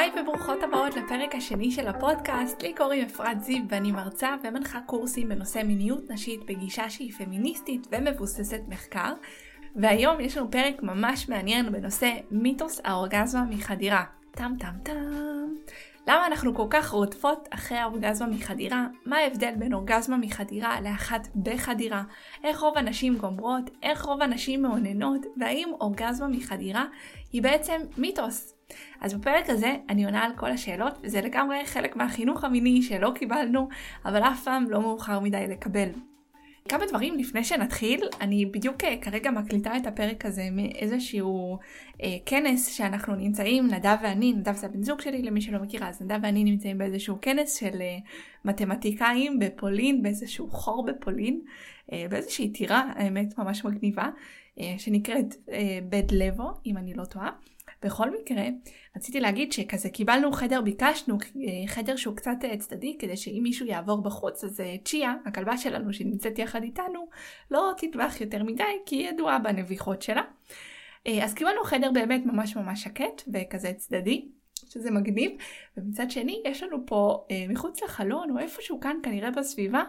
היי וברוכות הבאות לפרק השני של הפודקאסט, לי קוראים אפרת זיו ואני מרצה ומנחה קורסים בנושא מיניות נשית בגישה שהיא פמיניסטית ומבוססת מחקר. והיום יש לנו פרק ממש מעניין בנושא מיתוס האורגזמה מחדירה. טם טם טם. למה אנחנו כל כך רודפות אחרי האורגזמה מחדירה? מה ההבדל בין אורגזמה מחדירה לאחת בחדירה? איך רוב הנשים גומרות? איך רוב הנשים מאוננות? והאם אורגזמה מחדירה היא בעצם מיתוס? אז בפרק הזה אני עונה על כל השאלות, וזה לגמרי חלק מהחינוך המיני שלא קיבלנו, אבל אף פעם לא מאוחר מדי לקבל. כמה דברים לפני שנתחיל, אני בדיוק אה, כרגע מקליטה את הפרק הזה מאיזשהו אה, כנס שאנחנו נמצאים, נדב ואני, נדב זה הבן זוג שלי למי שלא מכירה, אז נדב ואני נמצאים באיזשהו כנס של אה, מתמטיקאים בפולין, באיזשהו חור בפולין, אה, באיזושהי טירה, האמת ממש מגניבה, אה, שנקראת אה, בד לבו, אם אני לא טועה. בכל מקרה, רציתי להגיד שכזה קיבלנו חדר, ביקשנו אה, חדר שהוא קצת אה, צדדי, כדי שאם מישהו יעבור בחוץ, אז אה, צ'יה, הכלבה שלנו שנמצאת יחד איתנו, לא תטבח יותר מדי, כי היא ידועה בנביחות שלה. אז קיבלנו חדר באמת ממש ממש שקט וכזה צדדי, שזה מגניב, ומצד שני יש לנו פה מחוץ לחלון או איפשהו כאן כנראה בסביבה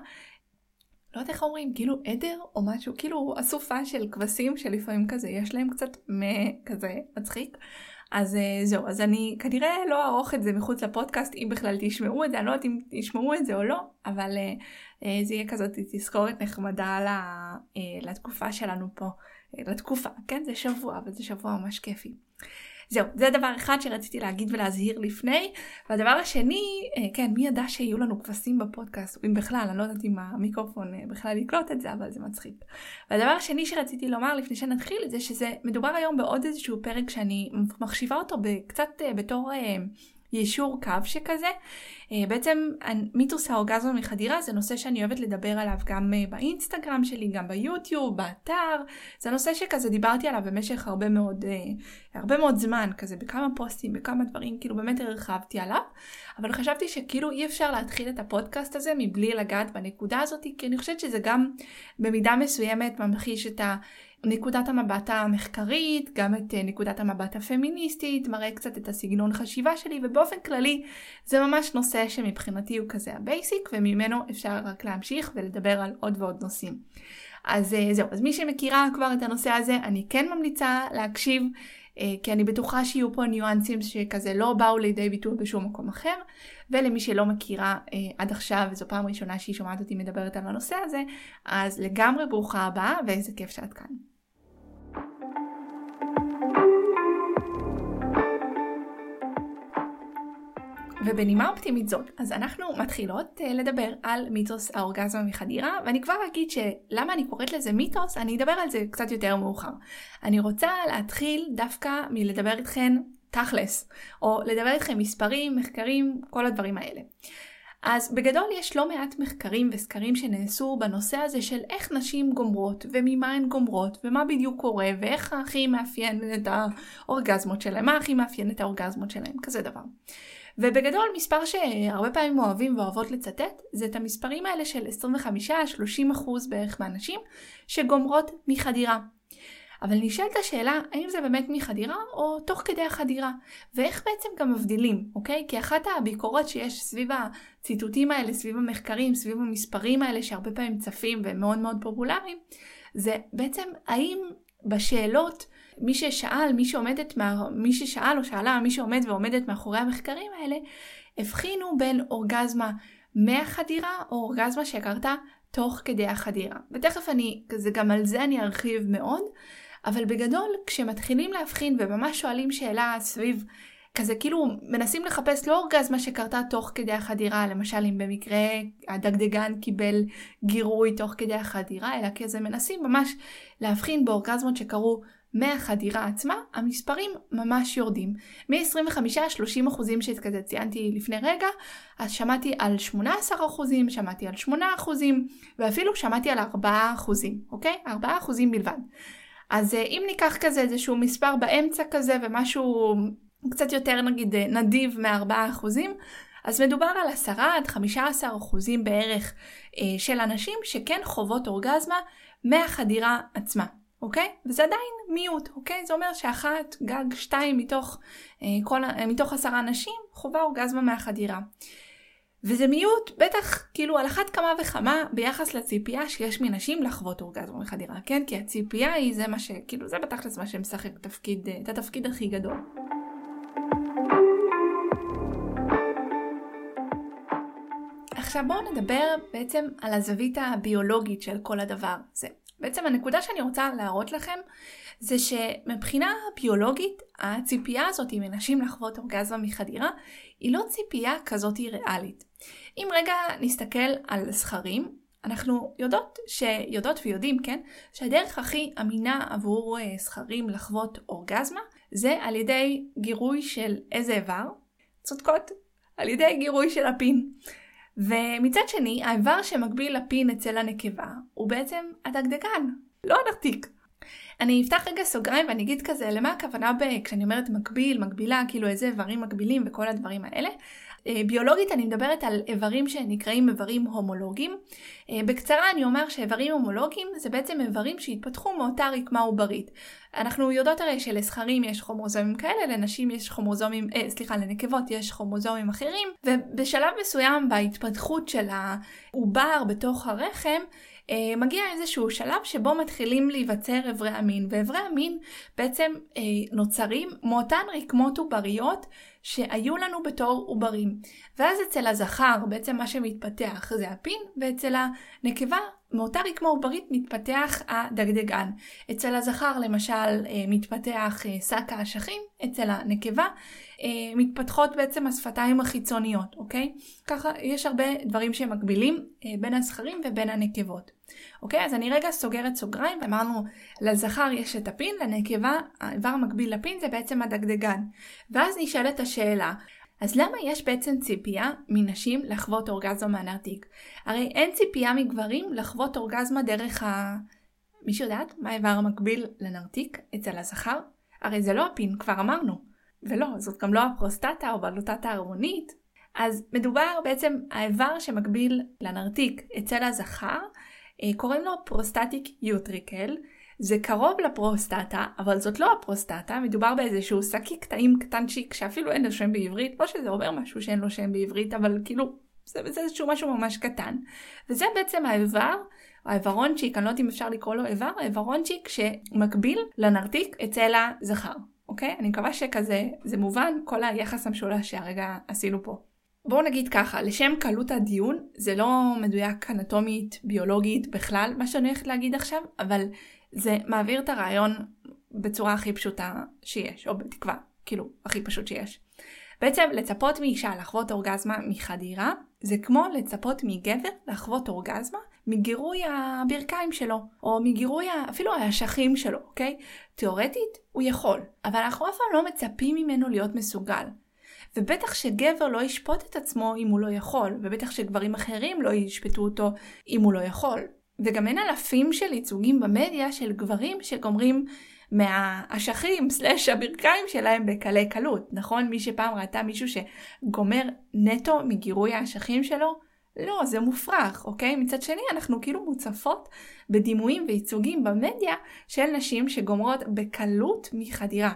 לא יודעת איך אומרים, כאילו עדר או משהו, כאילו אסופה של כבשים שלפעמים כזה יש להם קצת כזה מצחיק. אז uh, זהו, אז אני כנראה לא אערוך את זה מחוץ לפודקאסט, אם בכלל תשמעו את זה, אני לא יודעת אם תשמעו את זה או לא, אבל uh, uh, זה יהיה כזאת תזכורת נחמדה לתקופה שלנו פה, לתקופה, כן? זה שבוע, אבל זה שבוע ממש כיפי. זהו, זה דבר אחד שרציתי להגיד ולהזהיר לפני. והדבר השני, אה, כן, מי ידע שיהיו לנו כבשים בפודקאסט, אם בכלל, אני לא יודעת אם המיקרופון אה, בכלל יקלוט את זה, אבל זה מצחיק. והדבר השני שרציתי לומר לפני שנתחיל, זה שזה מדובר היום בעוד איזשהו פרק שאני מחשיבה אותו קצת אה, בתור... יישור קו שכזה. אה, בעצם מיתוס האורגזמה מחדירה זה נושא שאני אוהבת לדבר עליו גם אה, באינסטגרם שלי, גם ביוטיוב, באתר. זה נושא שכזה דיברתי עליו במשך הרבה מאוד, אה, הרבה מאוד זמן, כזה בכמה פוסטים, בכמה דברים, כאילו באמת הרחבתי עליו. אבל חשבתי שכאילו אי אפשר להתחיל את הפודקאסט הזה מבלי לגעת בנקודה הזאת, כי אני חושבת שזה גם במידה מסוימת ממחיש את ה... נקודת המבט המחקרית, גם את אה, נקודת המבט הפמיניסטית, מראה קצת את הסגנון חשיבה שלי, ובאופן כללי זה ממש נושא שמבחינתי הוא כזה ה basic, וממנו אפשר רק להמשיך ולדבר על עוד ועוד נושאים. אז אה, זהו, אז מי שמכירה כבר את הנושא הזה, אני כן ממליצה להקשיב, אה, כי אני בטוחה שיהיו פה ניואנסים שכזה לא באו לידי ביטוי בשום מקום אחר. ולמי שלא מכירה עד עכשיו, וזו פעם ראשונה שהיא שומעת אותי מדברת על הנושא הזה, אז לגמרי ברוכה הבאה, ואיזה כיף שאת כאן. ובנימה אופטימית זאת, אז אנחנו מתחילות uh, לדבר על מיתוס האורגזמה מחדירה, ואני כבר אגיד שלמה אני קוראת לזה מיתוס, אני אדבר על זה קצת יותר מאוחר. אני רוצה להתחיל דווקא מלדבר איתכן תכלס, או לדבר איתכם מספרים, מחקרים, כל הדברים האלה. אז בגדול יש לא מעט מחקרים וסקרים שנעשו בנושא הזה של איך נשים גומרות וממה הן גומרות ומה בדיוק קורה ואיך הכי מאפיין את האורגזמות שלהם, מה הכי מאפיין את האורגזמות שלהם, כזה דבר. ובגדול מספר שהרבה פעמים אוהבים ואוהבות לצטט זה את המספרים האלה של 25-30% בערך מהנשים שגומרות מחדירה. אבל נשאלת השאלה האם זה באמת מחדירה או תוך כדי החדירה ואיך בעצם גם מבדילים אוקיי כי אחת הביקורות שיש סביב הציטוטים האלה סביב המחקרים סביב המספרים האלה שהרבה פעמים צפים והם מאוד מאוד פופולריים זה בעצם האם בשאלות מי ששאל, מי שעומדת, מי ששאל או שאלה, מי שעומד ועומדת מאחורי המחקרים האלה, הבחינו בין אורגזמה מהחדירה או אורגזמה שקרתה תוך כדי החדירה. ותכף אני, זה גם על זה אני ארחיב מאוד, אבל בגדול כשמתחילים להבחין וממש שואלים שאלה סביב כזה כאילו מנסים לחפש לא אורגזמה שקרתה תוך כדי החדירה, למשל אם במקרה הדגדגן קיבל גירוי תוך כדי החדירה, אלא כזה מנסים ממש להבחין באורגזמות שקרו מהחדירה עצמה, המספרים ממש יורדים. מ-25-30 אחוזים שכזה ציינתי לפני רגע, אז שמעתי על 18 אחוזים, שמעתי על 8 אחוזים, ואפילו שמעתי על 4 אחוזים, אוקיי? 4 אחוזים בלבד. אז אה, אם ניקח כזה איזשהו מספר באמצע כזה ומשהו קצת יותר נגיד אה, נדיב מ-4 אחוזים, אז מדובר על 10 עד 15 אחוזים בערך אה, של אנשים שכן חוות אורגזמה מהחדירה עצמה. אוקיי? וזה עדיין מיעוט, אוקיי? זה אומר שאחת, גג שתיים מתוך, אה, כל, אה, מתוך עשרה נשים חווה אורגזמה מהחדירה. וזה מיעוט, בטח, כאילו על אחת כמה וכמה ביחס לציפייה שיש מנשים לחוות אורגזמה מחדירה, כן? כי הציפייה היא זה מה ש... כאילו זה בתכלס מה שמשחק תפקיד, את התפקיד הכי גדול. עכשיו בואו נדבר בעצם על הזווית הביולוגית של כל הדבר הזה. בעצם הנקודה שאני רוצה להראות לכם זה שמבחינה ביולוגית הציפייה הזאת מנשים לחוות אורגזמה מחדירה היא לא ציפייה כזאת ריאלית. אם רגע נסתכל על זכרים, אנחנו יודעות, שיודעות ויודעים, כן, שהדרך הכי אמינה עבור אה, זכרים לחוות אורגזמה זה על ידי גירוי של איזה איבר? צודקות, על ידי גירוי של הפין. ומצד שני, האיבר שמקביל לפין אצל הנקבה הוא בעצם הדגדגן, לא הנרתיק. אני אפתח רגע סוגריים ואני אגיד כזה, למה הכוונה ב... כשאני אומרת מקביל, מקבילה, כאילו איזה איברים מקבילים וכל הדברים האלה. אה, ביולוגית אני מדברת על איברים שנקראים איברים הומולוגיים. אה, בקצרה אני אומר שאיברים הומולוגיים זה בעצם איברים שהתפתחו מאותה רקמה עוברית. אנחנו יודעות הרי שלזכרים יש כרומוזומים כאלה, לנשים יש כרומוזומים, אה, סליחה, לנקבות יש כרומוזומים אחרים, ובשלב מסוים בהתפתחות של העובר בתוך הרחם, אה, מגיע איזשהו שלב שבו מתחילים להיווצר אברי המין, ואברי המין בעצם אה, נוצרים מאותן רקמות עובריות שהיו לנו בתור עוברים. ואז אצל הזכר בעצם מה שמתפתח זה הפין, ואצל הנקבה מאותה רקמה עוברית מתפתח הדגדגן. אצל הזכר למשל אה, מתפתח אה, שק האשכים, אצל הנקבה אה, מתפתחות בעצם השפתיים החיצוניות, אוקיי? ככה יש הרבה דברים שמקבילים בין הזכרים ובין הנקבות. אוקיי? אז אני רגע סוגרת סוגריים ואמרנו לזכר יש את הפין, לנקבה האיבר המקביל לפין זה בעצם הדגדגן. ואז נשאלת השאלה, אז למה יש בעצם ציפייה מנשים לחוות אורגזמה מהנרתיק? הרי אין ציפייה מגברים לחוות אורגזמה דרך ה... מישהו יודעת מה האיבר המקביל לנרתיק אצל הזכר? הרי זה לא הפין, כבר אמרנו. ולא, זאת גם לא הפרוסטטה או בלוטת הערמונית. אז מדובר בעצם האיבר שמקביל לנרתיק אצל הזכר, אה, קוראים לו prostatic utricle, זה קרוב לפרוסטטה, אבל זאת לא הפרוסטטה, מדובר באיזשהו שקיק קטן קטנצ'יק שאפילו אין לו שם בעברית, לא שזה אומר משהו שאין לו שם בעברית, אבל כאילו, זה, זה איזשהו משהו ממש קטן. וזה בעצם האיבר, האיברונצ'יק, אני לא יודעת אם אפשר לקרוא לו איבר, האיברונצ'יק שמקביל לנרתיק אצל הזכר, אוקיי? אני מקווה שכזה, זה מובן, כל היחס המשולש שהרגע עשינו פה. בואו נגיד ככה, לשם קלות הדיון, זה לא מדויק אנטומית, ביולוגית בכלל, מה שאני הולכת להגיד עכשיו, אבל זה מעביר את הרעיון בצורה הכי פשוטה שיש, או בתקווה, כאילו, הכי פשוט שיש. בעצם לצפות מאישה לחוות אורגזמה מחדירה, זה כמו לצפות מגבר לחוות אורגזמה מגירוי הברכיים שלו, או מגירוי אפילו האשכים שלו, אוקיי? תאורטית הוא יכול, אבל אנחנו אף פעם לא מצפים ממנו להיות מסוגל. ובטח שגבר לא ישפוט את עצמו אם הוא לא יכול, ובטח שגברים אחרים לא ישפטו אותו אם הוא לא יכול. וגם אין אלפים של ייצוגים במדיה של גברים שגומרים מהאשכים סלאש הברכיים שלהם בקלי קלות, נכון? מי שפעם ראתה מישהו שגומר נטו מגירוי האשכים שלו, לא, זה מופרך, אוקיי? מצד שני, אנחנו כאילו מוצפות בדימויים וייצוגים במדיה של נשים שגומרות בקלות מחדירה.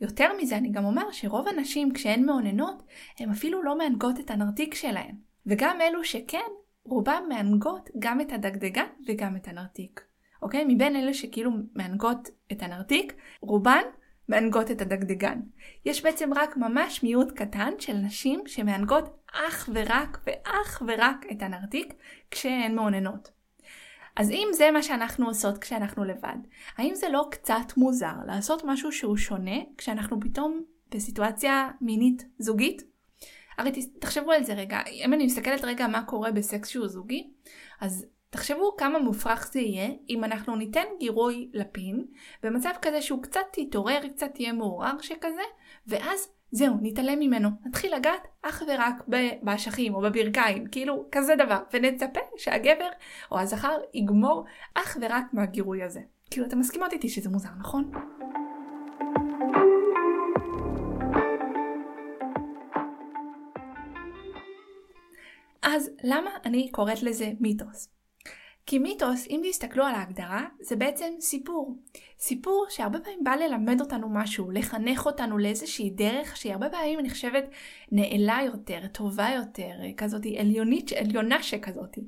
יותר מזה, אני גם אומר שרוב הנשים כשהן מאוננות, הן אפילו לא מענגות את הנרתיק שלהן. וגם אלו שכן, רובן מענגות גם את הדגדגן וגם את הנרתיק. אוקיי? מבין אלה שכאילו מענגות את הנרתיק, רובן מענגות את הדגדגן. יש בעצם רק ממש מיעוט קטן של נשים שמענגות אך ורק ואך ורק את הנרתיק כשהן מעוננות. אז אם זה מה שאנחנו עושות כשאנחנו לבד, האם זה לא קצת מוזר לעשות משהו שהוא שונה כשאנחנו פתאום בסיטואציה מינית זוגית? הרי תחשבו על זה רגע, אם אני מסתכלת רגע מה קורה בסקס שהוא זוגי, אז תחשבו כמה מופרך זה יהיה אם אנחנו ניתן גירוי לפין במצב כזה שהוא קצת יתעורר, קצת יהיה מעורר שכזה, ואז זהו, נתעלם ממנו, נתחיל לגעת אך ורק באשכים או בברכיים, כאילו כזה דבר, ונצפה שהגבר או הזכר יגמור אך ורק מהגירוי הזה. כאילו, אתם מסכימות איתי שזה מוזר, נכון? אז למה אני קוראת לזה מיתוס? כי מיתוס, אם תסתכלו על ההגדרה, זה בעצם סיפור. סיפור שהרבה פעמים בא ללמד אותנו משהו, לחנך אותנו לאיזושהי דרך שהיא הרבה פעמים נחשבת נעלה יותר, טובה יותר, כזאת עליונית, עליונה שכזאת.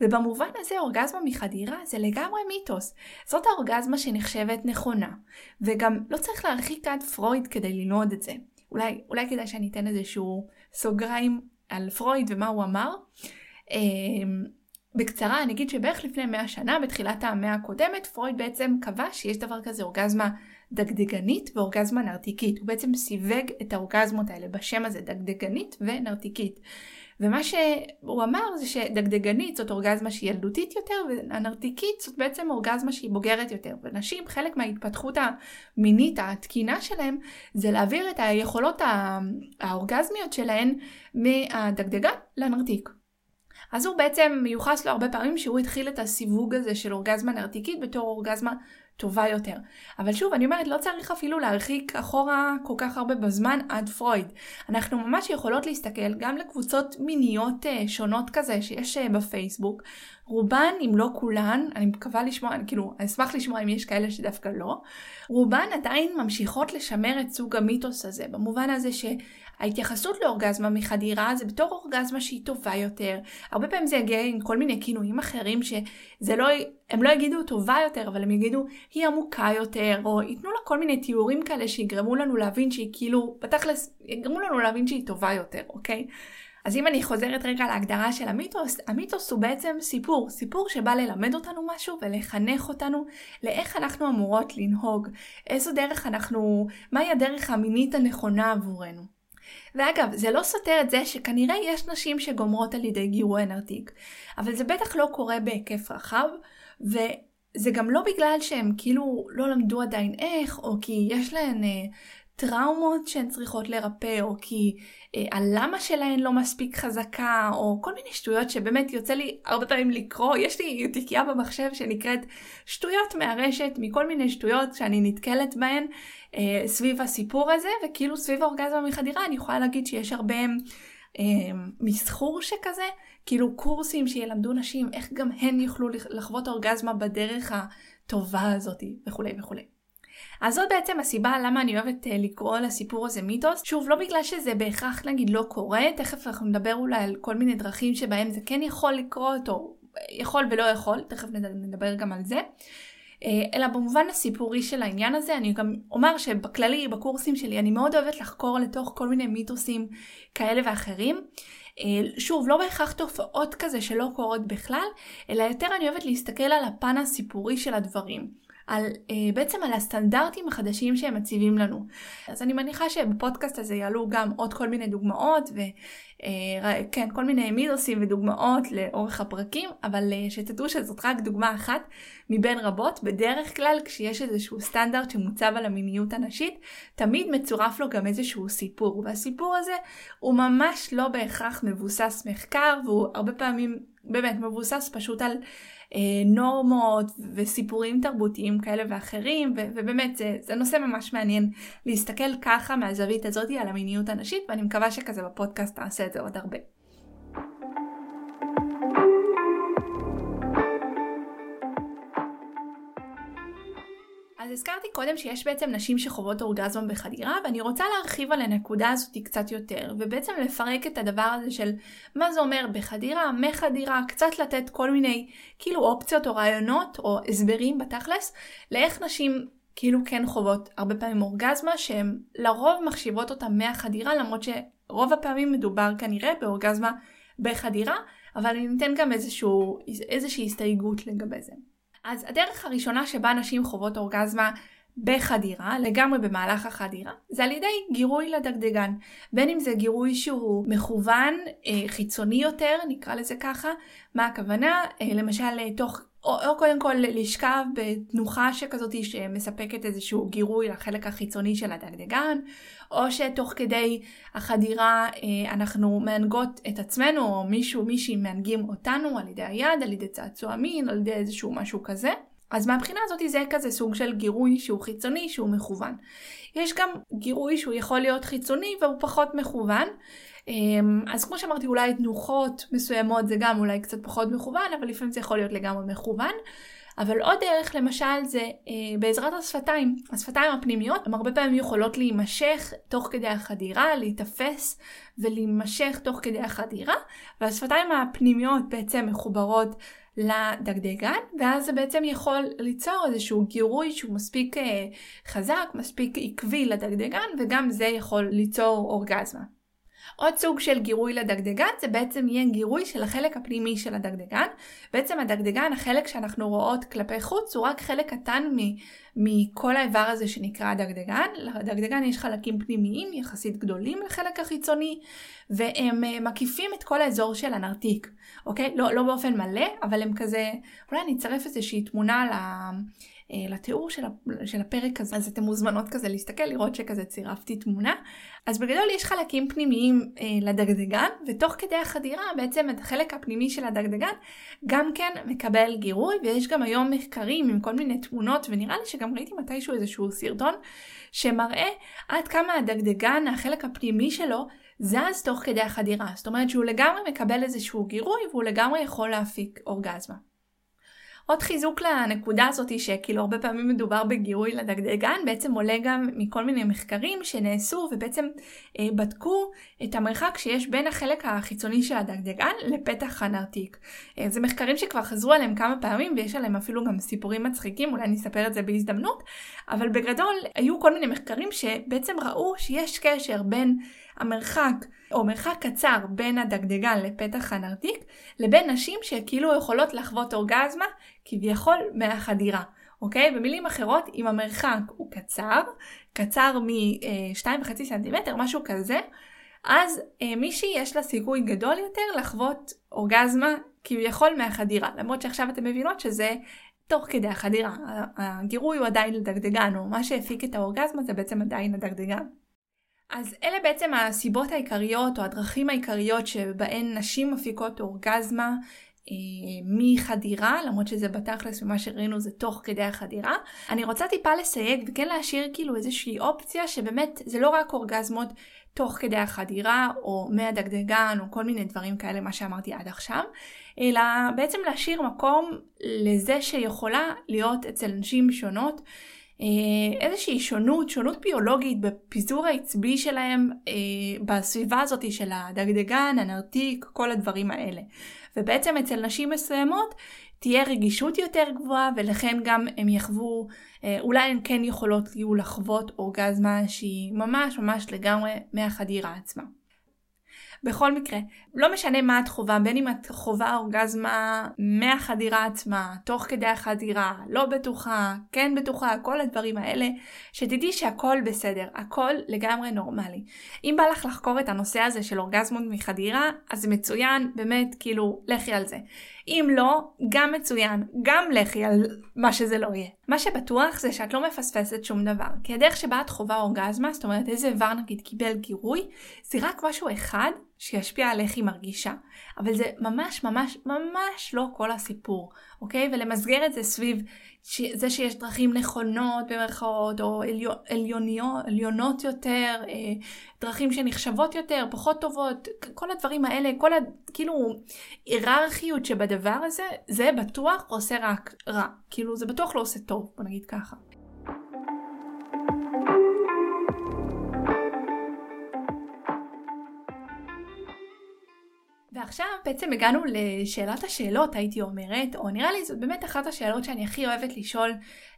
ובמובן הזה אורגזמה מחדירה זה לגמרי מיתוס. זאת האורגזמה שנחשבת נכונה. וגם לא צריך להרחיק עד פרויד כדי ללמוד את זה. אולי, אולי כדאי שאני אתן איזשהו סוגריים על פרויד ומה הוא אמר. אמ, בקצרה אני אגיד שבערך לפני 100 שנה, בתחילת המאה הקודמת, פרויד בעצם קבע שיש דבר כזה אורגזמה דגדגנית ואורגזמה נרתיקית. הוא בעצם סיווג את האורגזמות האלה בשם הזה, דגדגנית ונרתיקית. ומה שהוא אמר זה שדגדגנית זאת אורגזמה שהיא ילדותית יותר והנרתיקית זאת בעצם אורגזמה שהיא בוגרת יותר. ונשים חלק מההתפתחות המינית התקינה שלהם זה להעביר את היכולות האורגזמיות שלהן מהדגדגן לנרתיק. אז הוא בעצם מיוחס לו הרבה פעמים שהוא התחיל את הסיווג הזה של אורגזמה נרתיקית בתור אורגזמה טובה יותר. אבל שוב, אני אומרת, לא צריך אפילו להרחיק אחורה כל כך הרבה בזמן עד פרויד. אנחנו ממש יכולות להסתכל גם לקבוצות מיניות uh, שונות כזה שיש uh, בפייסבוק. רובן, אם לא כולן, אני מקווה לשמוע, כאילו, אני אשמח לשמוע אם יש כאלה שדווקא לא, רובן עדיין ממשיכות לשמר את סוג המיתוס הזה, במובן הזה ש... ההתייחסות לאורגזמה מחדירה זה בתור אורגזמה שהיא טובה יותר. הרבה פעמים זה יגיע עם כל מיני כינויים אחרים שזה לא, הם לא יגידו טובה יותר, אבל הם יגידו היא עמוקה יותר, או ייתנו לה כל מיני תיאורים כאלה שיגרמו לנו להבין שהיא כאילו, בתכלס, יגרמו לנו להבין שהיא טובה יותר, אוקיי? אז אם אני חוזרת רגע להגדרה של המיתוס, המיתוס הוא בעצם סיפור, סיפור שבא ללמד אותנו משהו ולחנך אותנו לאיך אנחנו אמורות לנהוג, איזו דרך אנחנו, מהי הדרך המינית הנכונה עבורנו. ואגב, זה לא סותר את זה שכנראה יש נשים שגומרות על ידי גירוי נרתיק, אבל זה בטח לא קורה בהיקף רחב, וזה גם לא בגלל שהם כאילו לא למדו עדיין איך, או כי יש להן אה, טראומות שהן צריכות לרפא, או כי אה, הלמה שלהן לא מספיק חזקה, או כל מיני שטויות שבאמת יוצא לי הרבה פעמים לקרוא. יש לי תיקייה במחשב שנקראת שטויות מהרשת, מכל מיני שטויות שאני נתקלת בהן אה, סביב הסיפור הזה, וכאילו סביב האורגזמה מחדירה אני יכולה להגיד שיש הרבה אה, מסחור שכזה, כאילו קורסים שילמדו נשים איך גם הן יוכלו לחוות אורגזמה בדרך הטובה הזאת, וכולי וכולי. אז זאת בעצם הסיבה למה אני אוהבת uh, לקרוא לסיפור הזה מיתוס. שוב, לא בגלל שזה בהכרח נגיד לא קורה, תכף אנחנו נדבר אולי על כל מיני דרכים שבהם זה כן יכול לקרות, או יכול ולא יכול, תכף נדבר גם על זה. Uh, אלא במובן הסיפורי של העניין הזה, אני גם אומר שבכללי, בקורסים שלי, אני מאוד אוהבת לחקור לתוך כל מיני מיתוסים כאלה ואחרים. שוב, לא בהכרח תופעות כזה שלא קורות בכלל, אלא יותר אני אוהבת להסתכל על הפן הסיפורי של הדברים. על, אה, בעצם על הסטנדרטים החדשים שהם מציבים לנו. אז אני מניחה שבפודקאסט הזה יעלו גם עוד כל מיני דוגמאות וכן, אה, כל מיני מיתוסים ודוגמאות לאורך הפרקים, אבל אה, שתדעו שזאת רק דוגמה אחת מבין רבות. בדרך כלל כשיש איזשהו סטנדרט שמוצב על המיניות הנשית, תמיד מצורף לו גם איזשהו סיפור, והסיפור הזה הוא ממש לא בהכרח מבוסס מחקר והוא הרבה פעמים באמת מבוסס פשוט על נורמות וסיפורים תרבותיים כאלה ואחרים, ובאמת זה, זה נושא ממש מעניין להסתכל ככה מהזווית הזאת על המיניות הנשית, ואני מקווה שכזה בפודקאסט תעשה את זה עוד הרבה. אז הזכרתי קודם שיש בעצם נשים שחוות אורגזמה בחדירה, ואני רוצה להרחיב על הנקודה הזאת קצת יותר, ובעצם לפרק את הדבר הזה של מה זה אומר בחדירה, מחדירה, קצת לתת כל מיני כאילו אופציות או רעיונות או הסברים בתכלס, לאיך נשים כאילו כן חוות הרבה פעמים אורגזמה, שהן לרוב מחשיבות אותה מהחדירה, למרות שרוב הפעמים מדובר כנראה באורגזמה בחדירה, אבל אני אתן גם איזשהו, איזושהי הסתייגות לגבי זה. אז הדרך הראשונה שבה נשים חוות אורגזמה בחדירה, לגמרי במהלך החדירה, זה על ידי גירוי לדגדגן. בין אם זה גירוי שהוא מכוון, אה, חיצוני יותר, נקרא לזה ככה, מה הכוונה? אה, למשל, אה, תוך או, או קודם כל לשכב בתנוחה שכזאת שמספקת איזשהו גירוי לחלק החיצוני של הדגדגן, או שתוך כדי החדירה אה, אנחנו מענגות את עצמנו, או מישהו, מישהי מענגים אותנו על ידי היד, על ידי צעצוע מין, על ידי איזשהו משהו כזה. אז מהבחינה הזאת זה כזה סוג של גירוי שהוא חיצוני, שהוא מכוון. יש גם גירוי שהוא יכול להיות חיצוני והוא פחות מכוון, אז כמו שאמרתי, אולי תנוחות מסוימות זה גם אולי קצת פחות מכוון, אבל לפעמים זה יכול להיות לגמרי מכוון. אבל עוד דרך למשל זה אה, בעזרת השפתיים. השפתיים הפנימיות הן הרבה פעמים יכולות להימשך תוך כדי החדירה, להיתפס ולהימשך תוך כדי החדירה, והשפתיים הפנימיות בעצם מחוברות לדגדגן, ואז זה בעצם יכול ליצור איזשהו גירוי שהוא מספיק אה, חזק, מספיק עקבי לדגדגן, וגם זה יכול ליצור אורגזמה. עוד סוג של גירוי לדגדגן זה בעצם יהיה גירוי של החלק הפנימי של הדגדגן. בעצם הדגדגן, החלק שאנחנו רואות כלפי חוץ, הוא רק חלק קטן מכל האיבר הזה שנקרא דגדגן. לדגדגן יש חלקים פנימיים יחסית גדולים לחלק החיצוני, והם אה, מקיפים את כל האזור של הנרתיק, אוקיי? לא, לא באופן מלא, אבל הם כזה, אולי אני אצרף איזושהי תמונה ל... אה, לתיאור של, של הפרק הזה, אז אתם מוזמנות כזה להסתכל, לראות שכזה צירפתי תמונה. אז בגדול יש חלקים פנימיים אה, לדגדגן, ותוך כדי החדירה בעצם את החלק הפנימי של הדגדגן גם כן מקבל גירוי, ויש גם היום מחקרים עם כל מיני תמונות, ונראה לי שגם ראיתי מתישהו איזשהו סרטון, שמראה עד כמה הדגדגן, החלק הפנימי שלו, זז תוך כדי החדירה. זאת אומרת שהוא לגמרי מקבל איזשהו גירוי, והוא לגמרי יכול להפיק אורגזמה. עוד חיזוק לנקודה הזאת שכאילו הרבה פעמים מדובר בגירוי לדגדגן, בעצם עולה גם מכל מיני מחקרים שנעשו ובעצם אה, בדקו את המרחק שיש בין החלק החיצוני של הדגדגן לפתח הנרתיק. אה, זה מחקרים שכבר חזרו עליהם כמה פעמים ויש עליהם אפילו גם סיפורים מצחיקים, אולי אני אספר את זה בהזדמנות, אבל בגדול היו כל מיני מחקרים שבעצם ראו שיש קשר בין המרחק או מרחק קצר בין הדגדגן לפתח הנרתיק לבין נשים שכאילו יכולות לחוות אורגזמה כביכול מהחדירה. אוקיי? במילים אחרות, אם המרחק הוא קצר, קצר מ-2.5 סנטימטר, משהו כזה, אז אה, מישהי יש לה סיכוי גדול יותר לחוות אורגזמה כביכול מהחדירה. למרות שעכשיו אתן מבינות שזה תוך כדי החדירה. הגירוי הוא עדיין לדגדגן, או מה שהפיק את האורגזמה זה בעצם עדיין הדגדגן. אז אלה בעצם הסיבות העיקריות או הדרכים העיקריות שבהן נשים מפיקות אורגזמה אה, מחדירה, למרות שזה בתכלס ומה שראינו זה תוך כדי החדירה. אני רוצה טיפה לסייג וכן להשאיר כאילו איזושהי אופציה שבאמת זה לא רק אורגזמות תוך כדי החדירה או מהדגדגן או כל מיני דברים כאלה מה שאמרתי עד עכשיו, אלא בעצם להשאיר מקום לזה שיכולה להיות אצל נשים שונות איזושהי שונות, שונות ביולוגית בפיזור העצבי שלהם אה, בסביבה הזאת של הדגדגן, הנרתיק, כל הדברים האלה. ובעצם אצל נשים מסוימות תהיה רגישות יותר גבוהה ולכן גם הם יחוו, אה, אולי הן כן יכולות יהיו לחוות אורגזמה שהיא ממש ממש לגמרי מהחדירה עצמה. בכל מקרה, לא משנה מה את חווה, בין אם את חווה אורגזמה מהחדירה עצמה, תוך כדי החדירה, לא בטוחה, כן בטוחה, כל הדברים האלה, שתדעי שהכל בסדר, הכל לגמרי נורמלי. אם בא לך לחקור את הנושא הזה של אורגזמות מחדירה, אז מצוין, באמת, כאילו, לכי על זה. אם לא, גם מצוין, גם לכי על מה שזה לא יהיה. מה שבטוח זה שאת לא מפספסת שום דבר, כי הדרך שבה את חווה אורגזמה, זאת אומרת איזה איבר נגיד קיבל גירוי, זה רק משהו אחד שישפיע על איך היא מרגישה. אבל זה ממש ממש ממש לא כל הסיפור, אוקיי? ולמסגר את זה סביב זה שיש דרכים נכונות במרכאות, או עליו, עליוניות, עליונות יותר, אה, דרכים שנחשבות יותר, פחות טובות, כל הדברים האלה, כל ה... כאילו היררכיות שבדבר הזה, זה בטוח עושה רק רע. כאילו זה בטוח לא עושה טוב, בוא נגיד ככה. ועכשיו בעצם הגענו לשאלת השאלות הייתי אומרת, או נראה לי זאת באמת אחת השאלות שאני הכי אוהבת לשאול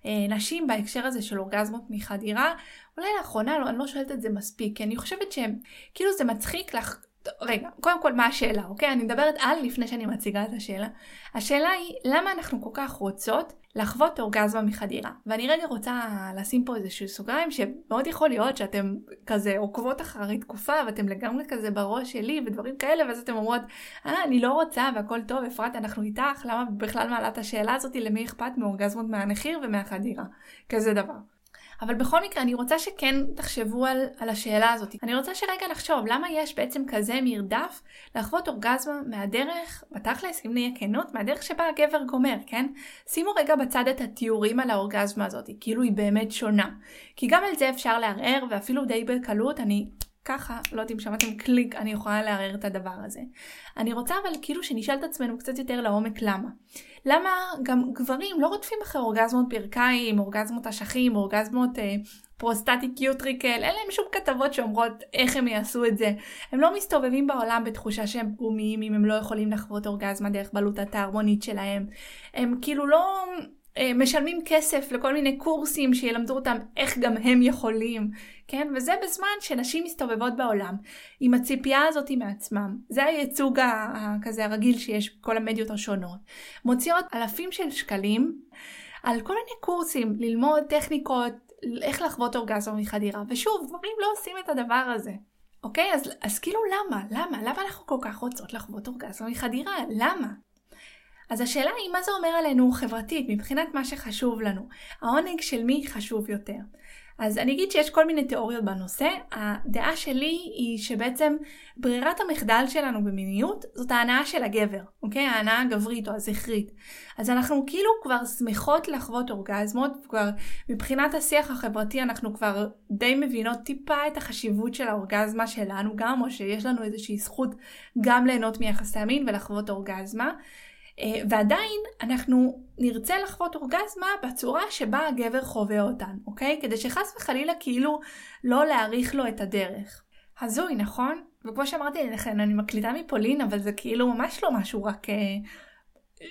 אה, נשים בהקשר הזה של אורגזמות מחדירה. אולי לאחרונה לא, אני לא שואלת את זה מספיק, כי אני חושבת שכאילו זה מצחיק לך רגע, קודם כל מה השאלה, אוקיי? אני מדברת על לפני שאני מציגה את השאלה. השאלה היא, למה אנחנו כל כך רוצות לחוות אורגזמה מחדירה? ואני רגע רוצה לשים פה איזשהו סוגריים, שמאוד יכול להיות שאתם כזה עוקבות אחרי תקופה, ואתם לגמרי כזה בראש שלי ודברים כאלה, ואז אתם אומרות, אה, אני לא רוצה והכל טוב, אפרת, אנחנו איתך, למה בכלל מעלה את השאלה הזאת, למי אכפת מאורגזמות מהנחיר ומהחדירה? כזה דבר. אבל בכל מקרה אני רוצה שכן תחשבו על, על השאלה הזאת. אני רוצה שרגע נחשוב למה יש בעצם כזה מרדף לחוות אורגזמה מהדרך, בתכלס אם נהיה כנות, מהדרך שבה הגבר גומר, כן? שימו רגע בצד את התיאורים על האורגזמה הזאת, כאילו היא באמת שונה. כי גם על זה אפשר לערער ואפילו די בקלות, אני ככה, לא יודעת אם שמעתם קליק, אני יכולה לערער את הדבר הזה. אני רוצה אבל כאילו שנשאל את עצמנו קצת יותר לעומק למה. למה גם גברים לא רודפים אחרי אורגזמות מברכיים, אורגזמות אשכים, אורגזמות אה, prostatic utricle, אין להם שום כתבות שאומרות איך הם יעשו את זה. הם לא מסתובבים בעולם בתחושה שהם פגומים אם הם לא יכולים לחוות אורגזמה דרך בלוטת הערמונית שלהם. הם כאילו לא משלמים כסף לכל מיני קורסים שילמדו אותם איך גם הם יכולים, כן? וזה בזמן שנשים מסתובבות בעולם עם הציפייה הזאת מעצמם. זה הייצוג הכזה הרגיל שיש בכל המדיות השונות. מוציאות אלפים של שקלים על כל מיני קורסים, ללמוד טכניקות, איך לחוות אורגזמה מחדירה. ושוב, גברים לא עושים את הדבר הזה. אוקיי? אז, אז כאילו למה? למה? למה אנחנו כל כך רוצות לחוות אורגזמה מחדירה? למה? אז השאלה היא מה זה אומר עלינו חברתית, מבחינת מה שחשוב לנו. העונג של מי חשוב יותר. אז אני אגיד שיש כל מיני תיאוריות בנושא. הדעה שלי היא שבעצם ברירת המחדל שלנו במיניות זאת ההנאה של הגבר, אוקיי? ההנאה הגברית או הזכרית. אז אנחנו כאילו כבר שמחות לחוות אורגזמות, כבר מבחינת השיח החברתי אנחנו כבר די מבינות טיפה את החשיבות של האורגזמה שלנו גם, או שיש לנו איזושהי זכות גם ליהנות מיחסי המין ולחוות אורגזמה. אה, ועדיין אנחנו נרצה לחוות אורגזמה בצורה שבה הגבר חווה אותן, אוקיי? כדי שחס וחלילה כאילו לא להאריך לו את הדרך. הזוי, נכון? וכמו שאמרתי לכן, אני מקליטה מפולין, אבל זה כאילו ממש לא משהו רק אה,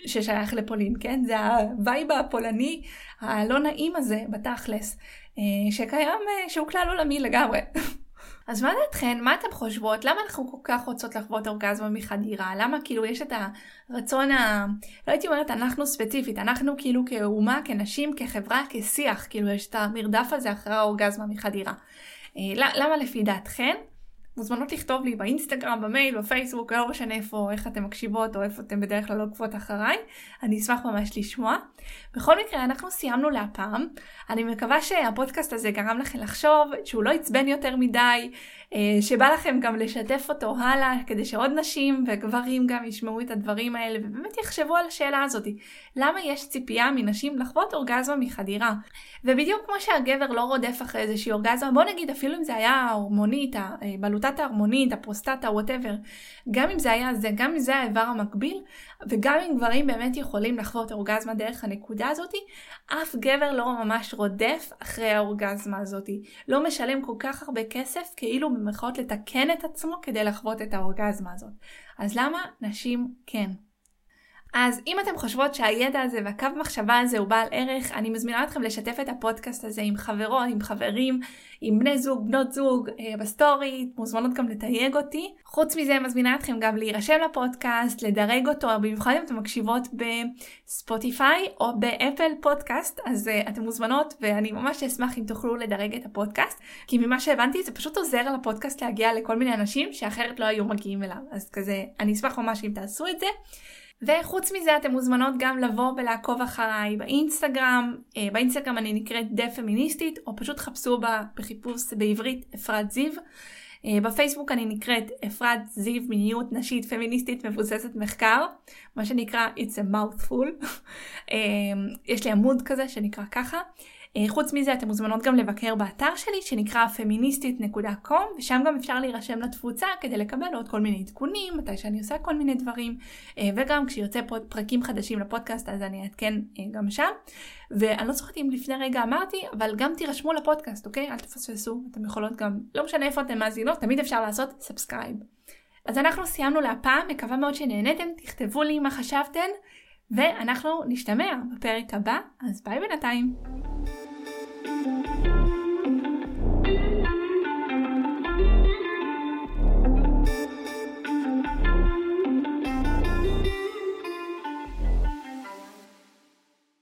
ששייך לפולין, כן? זה ה vibe הפולני הלא נעים הזה בתכלס, אה, שקיים, שהוא כלל עולמי לגמרי. אז מה דעתכן? מה אתן חושבות? למה אנחנו כל כך רוצות לחוות אורגזמה מחדירה? למה כאילו יש את הרצון ה... לא הייתי אומרת אנחנו ספציפית, אנחנו כאילו כאומה, כנשים, כחברה, כשיח, כאילו יש את המרדף הזה אחרי האורגזמה מחדירה. אה, למה לפי דעתכן? מוזמנות לכתוב לי באינסטגרם, במייל, בפייסבוק, לא משנה איפה, איך אתן מקשיבות או איפה אתן בדרך כלל לא עוקבות אחריי, אני אשמח ממש לשמוע. בכל מקרה, אנחנו סיימנו להפעם. אני מקווה שהפודקאסט הזה גרם לכם לחשוב שהוא לא עיצבן יותר מדי, אה, שבא לכם גם לשתף אותו הלאה, כדי שעוד נשים וגברים גם ישמעו את הדברים האלה ובאמת יחשבו על השאלה הזאת. למה יש ציפייה מנשים לחוות אורגזמה מחדירה? ובדיוק כמו שהגבר לא רודף אחרי איזושהי אורגזמה, בוא נגיד אפילו אם זה היה הערמונית, הבלוטת הערמונית, הפרוסטטה, whatever, גם אם זה היה זה, גם אם זה האיבר המקביל, וגם אם גברים באמת יכולים לחוות אורגזמה דרך הנקודה הזאת, אף גבר לא ממש רודף אחרי האורגזמה הזאת. לא משלם כל כך הרבה כסף כאילו במרכאות לתקן את עצמו כדי לחוות את האורגזמה הזאת. אז למה נשים כן? אז אם אתם חושבות שהידע הזה והקו מחשבה הזה הוא בעל ערך, אני מזמינה אתכם לשתף את הפודקאסט הזה עם חברות, עם חברים, עם בני זוג, בנות זוג, אה, בסטורי, מוזמנות גם לתייג אותי. חוץ מזה, מזמינה אתכם גם להירשם לפודקאסט, לדרג אותו, במיוחד אם אתן מקשיבות בספוטיפיי או באפל פודקאסט, אז אה, אתן מוזמנות ואני ממש אשמח אם תוכלו לדרג את הפודקאסט, כי ממה שהבנתי זה פשוט עוזר לפודקאסט להגיע לכל מיני אנשים שאחרת לא היו מגיעים אליו, אז כזה, אני אשמח ממש אם תעשו את זה. וחוץ מזה אתן מוזמנות גם לבוא ולעקוב אחריי באינסטגרם, אה, באינסטגרם אני נקראת דה פמיניסטית, או פשוט חפשו בה בחיפוש בעברית אפרת זיו. אה, בפייסבוק אני נקראת אפרת זיו מיניות נשית פמיניסטית מבוססת מחקר, מה שנקרא It's a mouthful. אה, יש לי עמוד כזה שנקרא ככה. אה, חוץ מזה אתם מוזמנות גם לבקר באתר שלי שנקרא פמיניסטית.com ושם גם אפשר להירשם לתפוצה כדי לקבל עוד כל מיני עדכונים מתי שאני עושה כל מיני דברים וגם כשיוצא פרקים חדשים לפודקאסט אז אני אעדכן גם שם ואני לא זוכרת אם לפני רגע אמרתי אבל גם תירשמו לפודקאסט אוקיי אל תפספסו אתם יכולות גם לא משנה איפה אתם מאזינות תמיד אפשר לעשות subscribe. אז אנחנו סיימנו להפעם מקווה מאוד שנהנתם תכתבו לי מה חשבתן ואנחנו נשתמע בפרק הבא אז ביי בינתיים.